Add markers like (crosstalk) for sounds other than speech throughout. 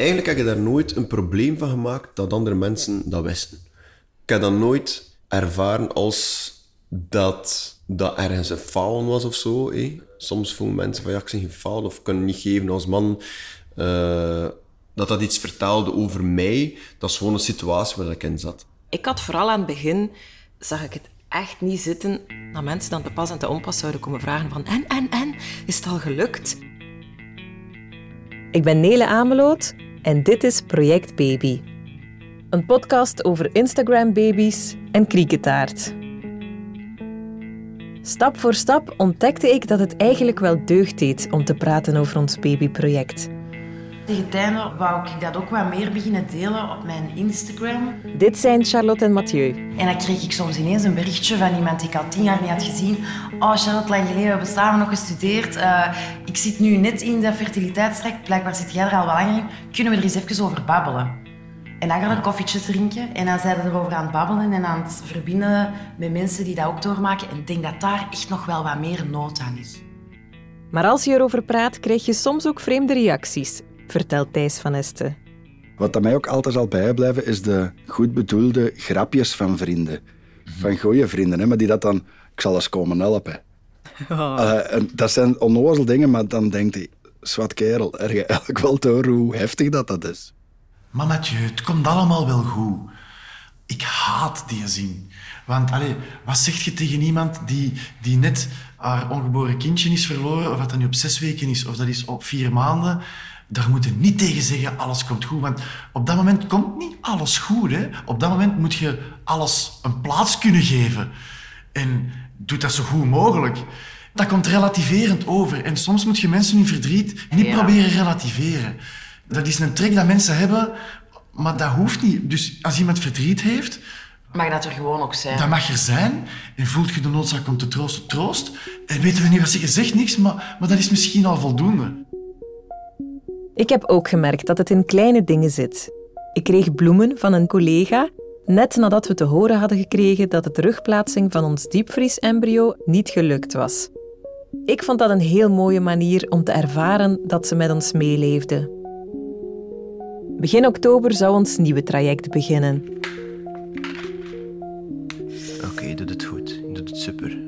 eigenlijk heb ik daar nooit een probleem van gemaakt dat andere mensen dat wisten. Ik heb dat nooit ervaren als dat dat ergens een falen was of zo. Soms voelen mensen van ja, ik ben of kunnen niet geven als man. eh, dat dat iets vertelde over mij. Dat is gewoon een situatie waar ik in zat. Ik had vooral aan het begin, zag ik het echt niet zitten, dat mensen dan te pas en te onpas zouden komen vragen van en, en, en, is het al gelukt? Ik ben Nele Ameloot en dit is Project Baby. Een podcast over Instagram-baby's en krieketaart. Stap voor stap ontdekte ik dat het eigenlijk wel deugd deed om te praten over ons babyproject. Tegen wou ik dat ook wat meer beginnen delen op mijn Instagram. Dit zijn Charlotte en Mathieu. En dan kreeg ik soms ineens een berichtje van iemand die ik al tien jaar niet had gezien. Oh, Charlotte, lang geleden, we hebben samen nog gestudeerd. Eh, ik zit nu net in de fertiliteitstraject. Blijkbaar zit jij er al wel langer in. Kunnen we er eens even over babbelen? En dan gaan we een koffietje drinken. En dan zijn we erover aan het babbelen en aan het verbinden met mensen die dat ook doormaken. En ik denk dat daar echt nog wel wat meer nood aan is. Maar als je erover praat, krijg je soms ook vreemde reacties, vertelt Thijs van Esten. Wat dat mij ook altijd zal bijblijven, is de goed bedoelde grapjes van vrienden. Van goede vrienden, hè, maar die dat dan... Ik zal eens komen helpen. (laughs) Eh, en dat zijn onnozel dingen, maar dan denkt hij... Zwat kerel, er je eigenlijk wel door hoe heftig dat, dat is. Maar Mathieu, het komt allemaal wel goed. Ik haat die zin. Want allee, wat zeg je tegen iemand die, die net haar ongeboren kindje is verloren, of dat dat nu op zes weken is, of dat is op vier maanden? Daar moet je niet tegen zeggen, alles komt goed. Want op dat moment komt niet alles goed. Hè? Op dat moment moet je alles een plaats kunnen geven. En doe dat zo goed mogelijk. Dat komt relativerend over. En soms moet je mensen hun verdriet niet Ja. proberen relativeren. Dat is een trek dat mensen hebben, maar dat hoeft niet. Dus als iemand verdriet heeft, Mag dat er gewoon ook zijn? dat mag er zijn. En voelt je de noodzaak om te troosten, troost. En weten we niet wat zeggen, zeg niks, maar, maar dat is misschien al voldoende. Ik heb ook gemerkt dat het in kleine dingen zit. Ik kreeg bloemen van een collega net nadat we te horen hadden gekregen dat de terugplaatsing van ons diepvriesembryo niet gelukt was. Ik vond dat een heel mooie manier om te ervaren dat ze met ons meeleefde. Begin oktober zou ons nieuwe traject beginnen. Oké, je doet het goed. Je doet het super.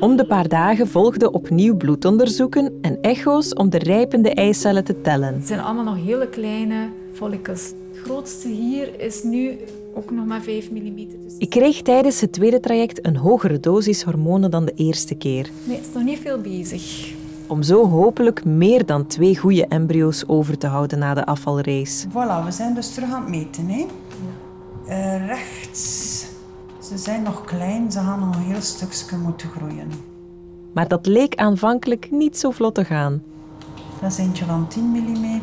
Om de paar dagen volgden opnieuw bloedonderzoeken en echo's om de rijpende eicellen te tellen. Het zijn allemaal nog hele kleine follicles. Het grootste hier is nu ook nog maar 5 mm. Dus Ik kreeg tijdens het tweede traject een hogere dosis hormonen dan de eerste keer. nee, het is nog niet veel bezig. Om zo hopelijk meer dan twee goede embryo's over te houden na de afvalrace. Voilà, we zijn dus terug aan het meten. Hè? Eh, rechts. Ze zijn nog klein, ze gaan nog een heel stukje moeten groeien. Maar dat leek aanvankelijk niet zo vlot te gaan. Dat is eentje van 10 mm.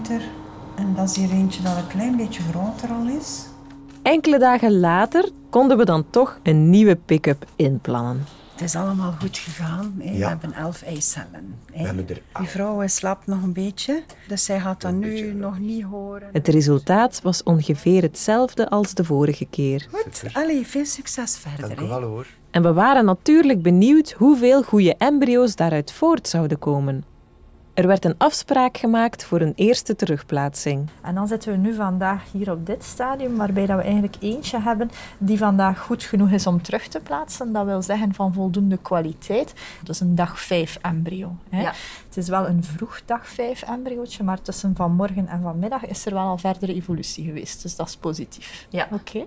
En dat is hier eentje dat een klein beetje groter al is. Enkele dagen later konden we dan toch een nieuwe pick-up inplannen. Het is allemaal goed gegaan. Hè? We Ja. hebben elf eicellen. Hè? We hebben er Die vrouw slaapt nog een beetje, dus zij gaat dat nu nog niet horen. Het resultaat was ongeveer hetzelfde als de vorige keer. Goed, allee, veel succes verder. hoor. En we waren natuurlijk benieuwd hoeveel goede embryo's daaruit voort zouden komen. Er werd een afspraak gemaakt voor een eerste terugplaatsing. En dan zitten we nu vandaag hier op dit stadium, waarbij dat we eigenlijk eentje hebben die vandaag goed genoeg is om terug te plaatsen. Dat wil zeggen van voldoende kwaliteit. Dat is een dag 5 embryo. Hè. Ja. Het is wel een vroeg dag 5 embryootje, maar tussen vanmorgen en vanmiddag is er wel al verdere evolutie geweest. Dus dat is positief. Ja. Oké.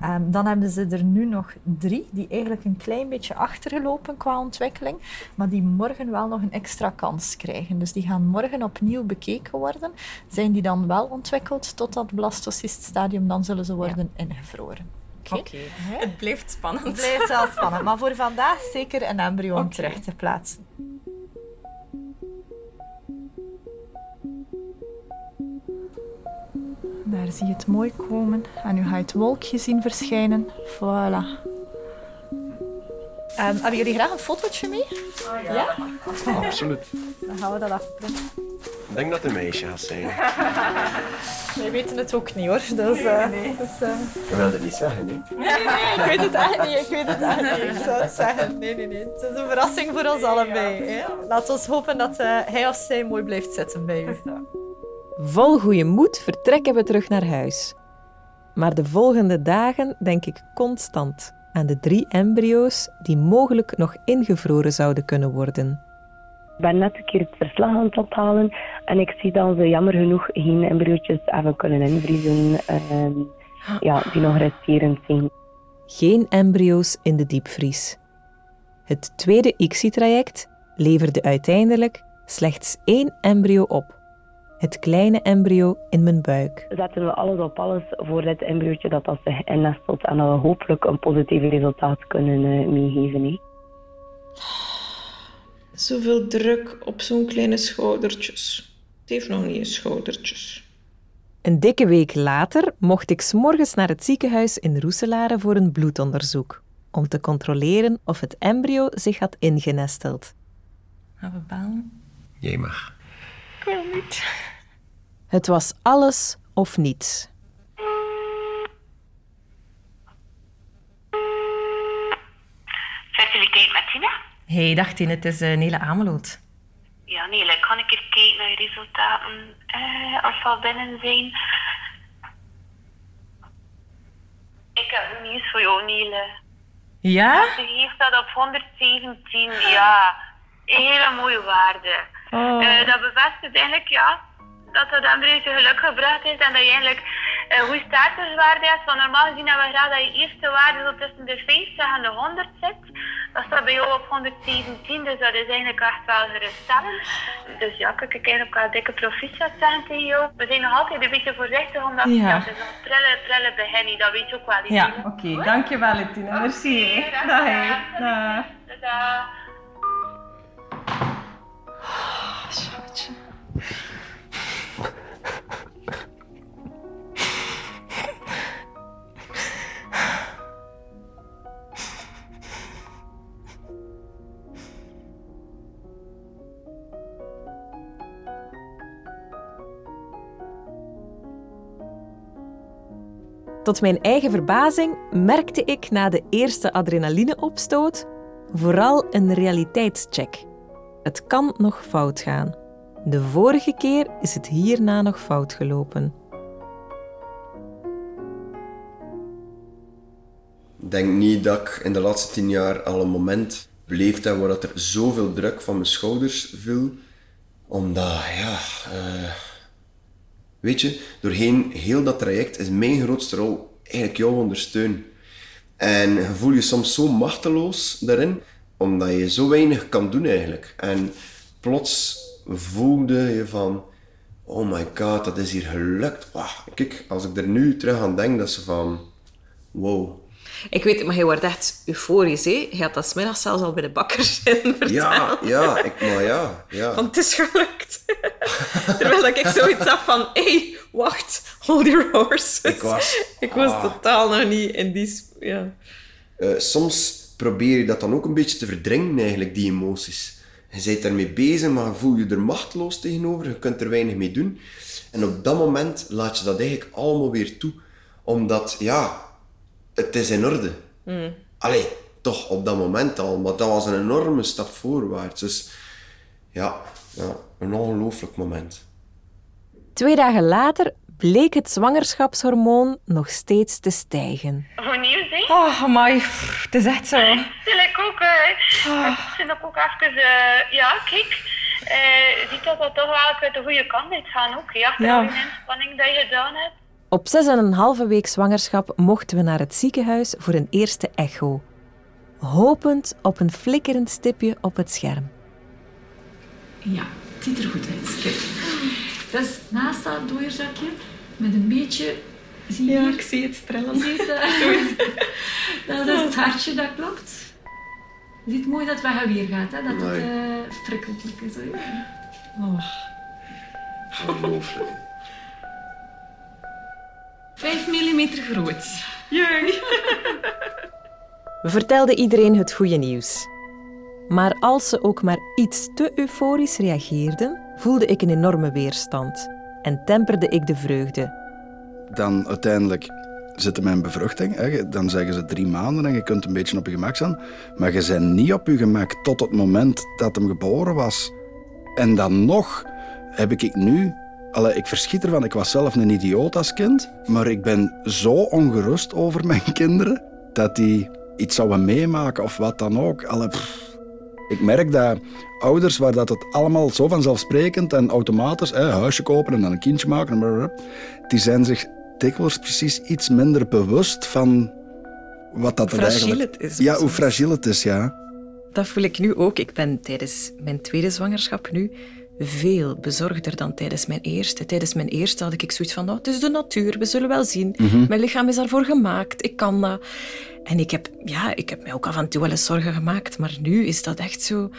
Ehm, dan hebben ze er nu nog drie die eigenlijk een klein beetje achtergelopen qua ontwikkeling, maar die morgen wel nog een extra kans krijgen. Dus die gaan morgen opnieuw bekeken worden. Zijn die dan wel ontwikkeld tot dat blastocyststadium, dan zullen ze worden ingevroren. Oké. Het blijft spannend. Het blijft wel spannend, maar voor (laughs) vandaag zeker een embryo om terug te plaatsen. Daar zie je het mooi komen. En nu ga je het wolkje zien verschijnen. Voilà. Ehm, hebben jullie graag een fotootje mee? ja. Absoluut. Dan gaan we dat afprinten. Ik denk dat het een meisje gaat zijn. (laughs) Wij weten het ook niet hoor. Dus, eh, dus, eh, Je wilt het niet zeggen, (laughs) nee? ik weet het echt niet. Ik weet het echt niet. Ik zou het zeggen. Nee, nee, nee. Het is een verrassing voor ons allebei. Hè? Laten we hopen dat eh, hij of zij mooi blijft zitten bij u. Vol goede moed vertrekken we terug naar huis. Maar de volgende dagen denk ik constant aan de drie embryo's die mogelijk nog ingevroren zouden kunnen worden. Ik ben net een keer het verslag aan het ophalen en ik zie dat ze jammer genoeg geen embryootjes hebben kunnen invriezen uh, ja, die nog resterend zijn. Geen embryo's in de diepvries. Het tweede ICSI-traject leverde uiteindelijk slechts één embryo op. Het kleine embryo in mijn buik. Zetten we alles op alles voor dit embryootje dat dat zich innestelt en dat we hopelijk een positief resultaat kunnen uh, meegeven. Zoveel druk op zo'n kleine schoudertjes. Het heeft nog niet eens schoudertjes. Een dikke week later mocht ik s'morgens naar het ziekenhuis in Roeselare voor een bloedonderzoek. Om te controleren of het embryo zich had ingenesteld. Gaan we bellen? Jij mag. Ik wil niet. Het was alles of niets. Fertiliteit met Tina? Hey, dag Tine, het is uh, Nele Ameloot. Ja, Nele, kan ik even kijken naar je resultaten uh, als ze al binnen zijn? Ik heb nieuws voor jou, Nele. Ja? Ze heeft dat op 117, ja. Een hele mooie waarde. Oh. Uh, dat bevestigt eigenlijk, ja, dat dat embryootje geluk gebracht is en dat je eigenlijk een goede starterswaarde hebt. Want normaal gezien hebben we graag dat je eerste waarde zo tussen de 50 en de 100 zit. Dat staat bij jou op 117, dus dat is eigenlijk echt wel geruststellend. Dus ja, kijk, ik eigenlijk wel dikke proficiat zeggen tegen jou. We zijn nog altijd een beetje voorzichtig, omdat Ja. ja. het is een prille, prille begin, dat weet je ook wel. Ja, oké. Dankjewel, Tine. Merci. Dag. Dag. Schatje. Tot mijn eigen verbazing merkte ik na de eerste adrenalineopstoot vooral een realiteitscheck. Het kan nog fout gaan. De vorige keer is het hierna nog fout gelopen. Ik denk niet dat ik in de laatste tien jaar al een moment beleefd heb waar er zoveel druk van mijn schouders viel. Omdat, ja... eh, weet je, doorheen heel dat traject is mijn grootste rol eigenlijk jou ondersteunen. En voel je soms zo machteloos daarin, omdat je zo weinig kan doen eigenlijk. En plots voelde je van... Oh my god, dat is hier gelukt. Wauw, kijk, als ik er nu terug aan denk, dat is van... Wow. Ik weet het, maar hij wordt echt euforisch. Hè? Hij had dat 's middags zelfs al bij de bakker zitten verteld. Ja, ja, ik, maar ja, ja. (laughs) Van het is gelukt. (laughs) Terwijl ik zoiets had van, hé, hey, wacht, hold your horses. Ik was- (laughs) Ik was ah. totaal nog niet in die... Ja. Eh, soms probeer je dat dan ook een beetje te verdringen, eigenlijk, die emoties. Je bent daarmee bezig, maar je voel je er machteloos tegenover. Je kunt er weinig mee doen. En op dat moment laat je dat eigenlijk allemaal weer toe. Omdat, ja, het is in orde. Allee, toch op dat moment al. Maar dat was een enorme stap voorwaarts. Dus ja, ja een ongelooflijk moment. Twee dagen later bleek het zwangerschapshormoon nog steeds te stijgen. Oh, amai. pff, Het is echt zo. Ik ook, hè. Ik vind ook even, eh, ja, kijk. eh, je ziet dat dat toch wel uit de goede kant is gaan ook. Ja, Ja. ja. inspanning dat je gedaan hebt. Op zes en een halve week zwangerschap mochten we naar het ziekenhuis voor een eerste echo. Hopend op een flikkerend stipje op het scherm. Ja, het ziet er goed uit. Kijk. Dat is naast dat dooierzakje met een beetje... Zie je Ja, hier? ik zie het trillen. Zie je het? (laughs) dat is het hartje, dat klopt. Je ziet mooi dat het weer gaat, hè? dat het eh frikkelijk is. hè. Oh. Ongelooflijk. 5 mm groot. Jee. We vertelden iedereen het goede nieuws. Maar als ze ook maar iets te euforisch reageerden, voelde ik een enorme weerstand en temperde ik de vreugde. Dan uiteindelijk zit mijn bevruchting. Hè. Dan zeggen ze drie maanden en je kunt een beetje op je gemak zijn. Maar je bent niet op je gemak tot het moment dat hem geboren was. En dan nog heb ik nu Allee, ik verschiet ervan. Ik was zelf een idioot als kind. Maar ik ben zo ongerust over mijn (laughs) kinderen dat die iets zouden meemaken of wat dan ook. Allee. Ik merk dat ouders waar dat het allemaal zo vanzelfsprekend en automatisch, hè, huisje kopen en dan een kindje maken, die zijn zich dikwijls precies iets minder bewust van wat dat er Fragiel eigenlijk... het is Ja, hoe fragiel het is, ja. Dat voel ik nu ook. Ik ben tijdens mijn tweede zwangerschap nu veel bezorgder dan tijdens mijn eerste. Tijdens mijn eerste had ik zoiets van, nou, het is de natuur, we zullen wel zien. Mhm. Mijn lichaam is daarvoor gemaakt, ik kan dat. En ik heb, ja, ik heb mij ook af en toe wel eens zorgen gemaakt, maar nu is dat echt zo,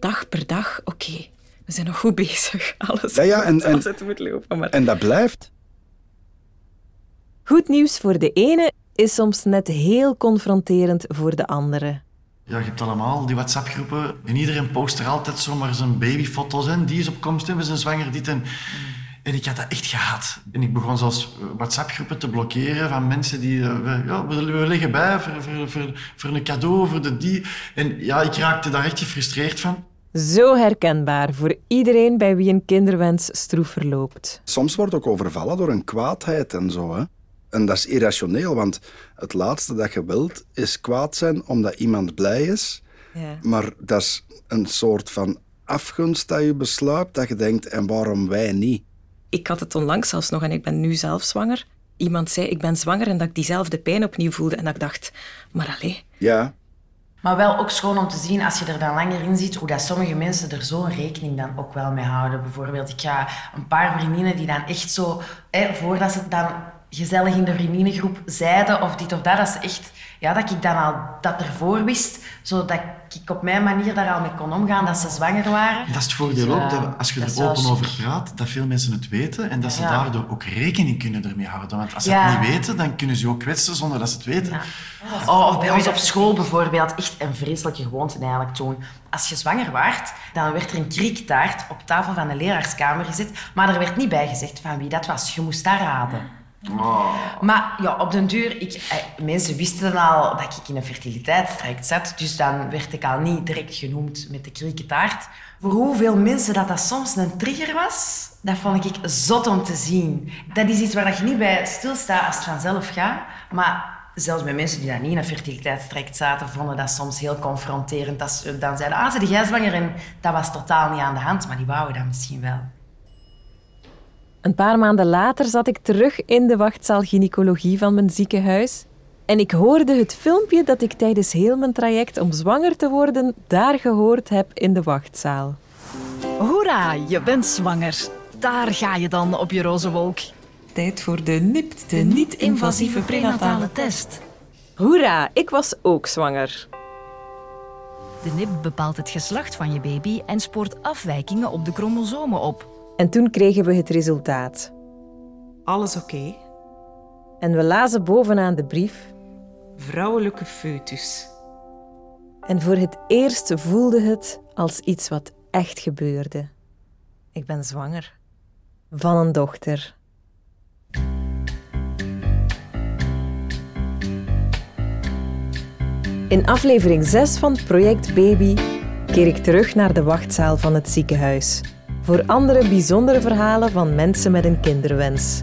dag per dag, oké, we zijn nog goed bezig. (laughs) Alles Ja, ja, en- en- als het moet lopen. Maar... En dat blijft. Goed nieuws voor de ene is soms net heel confronterend voor de andere. Ja, je hebt allemaal die WhatsApp-groepen. En iedereen post er altijd zomaar zijn babyfoto's in. Die is op komst en we zijn zwanger, dit en... En ik had dat echt gehad. En ik begon zelfs WhatsApp-groepen te blokkeren van mensen die... eh, we- ja, we, we liggen bij voor, voor, voor, voor een cadeau, voor de die. En ja, ik raakte daar echt gefrustreerd van. Zo herkenbaar voor iedereen bij wie een kinderwens stroef verloopt. Soms wordt ook overvallen door een kwaadheid en zo. Hè? En dat is irrationeel, want het laatste dat je wilt is kwaad zijn omdat iemand blij is. Ja. Maar dat is een soort van afgunst dat je besluit, dat je denkt, en waarom wij niet? Ik had het onlangs zelfs nog en ik ben nu zelf zwanger. Iemand zei, ik ben zwanger en dat ik diezelfde pijn opnieuw voelde. En dat ik dacht, maar allee, Ja, Maar wel ook schoon om te zien, als je er dan langer in zit, hoe dat sommige mensen er zo'n rekening dan ook wel mee houden. Bijvoorbeeld, ik ga een paar vriendinnen die dan echt zo, hè, voordat ze het dan gezellig in de vriendinnengroep zeiden of dit of dat, dat ze echt, ja, dat ik dan al dat ervoor wist, zodat ik op mijn manier daar al mee kon omgaan, dat ze zwanger waren. Dat is het voordeel Dus, ook, eh, dat als je dat er open over praat, dat veel mensen het weten en dat ze Ja. daardoor ook rekening kunnen ermee houden. Want als ze Ja. het niet weten, dan kunnen ze je ook kwetsen zonder dat ze het weten. Oh, of bij ons op school bijvoorbeeld, echt een vreselijke gewoonte eigenlijk toen. Als je zwanger waart, dan werd er een kriektaart op tafel van de leraarskamer gezet, maar er werd niet bij gezegd van wie dat was. Je moest dat raden. Maar ja, op den duur, ik, eh, mensen wisten al dat ik in een fertiliteitstraject zat, dus dan werd ik al niet direct genoemd met de krieketaart. Voor hoeveel mensen dat, dat soms een trigger was, dat vond ik zot om te zien. Dat is iets waar je niet bij stilstaat als het vanzelf gaat, maar zelfs bij mensen die dan niet in een fertiliteitstraject zaten, vonden dat soms heel confronterend. Dat ze dan zeiden, ah, ze jij zwanger? En dat was totaal niet aan de hand, maar die wouden dat misschien wel. Een paar maanden later zat ik terug in de wachtzaal gynaecologie van mijn ziekenhuis. En ik hoorde het filmpje dat ik tijdens heel mijn traject om zwanger te worden daar gehoord heb in de wachtzaal. Hoera, je bent zwanger. Daar ga je dan op je roze wolk. tijd voor de NIPT, de niet-invasieve prenatale test. Hoera, ik was ook zwanger. De NIP bepaalt het geslacht van je baby en spoort afwijkingen op de chromosomen op. En toen kregen we het resultaat. Alles oké. En we lazen bovenaan de brief. Vrouwelijke foetus. En voor het eerst voelde het als iets wat echt gebeurde. Ik ben zwanger. Van een dochter. In aflevering 6 van Project Baby keer ik terug naar de wachtzaal van het ziekenhuis. Voor andere bijzondere verhalen van mensen met een kinderwens.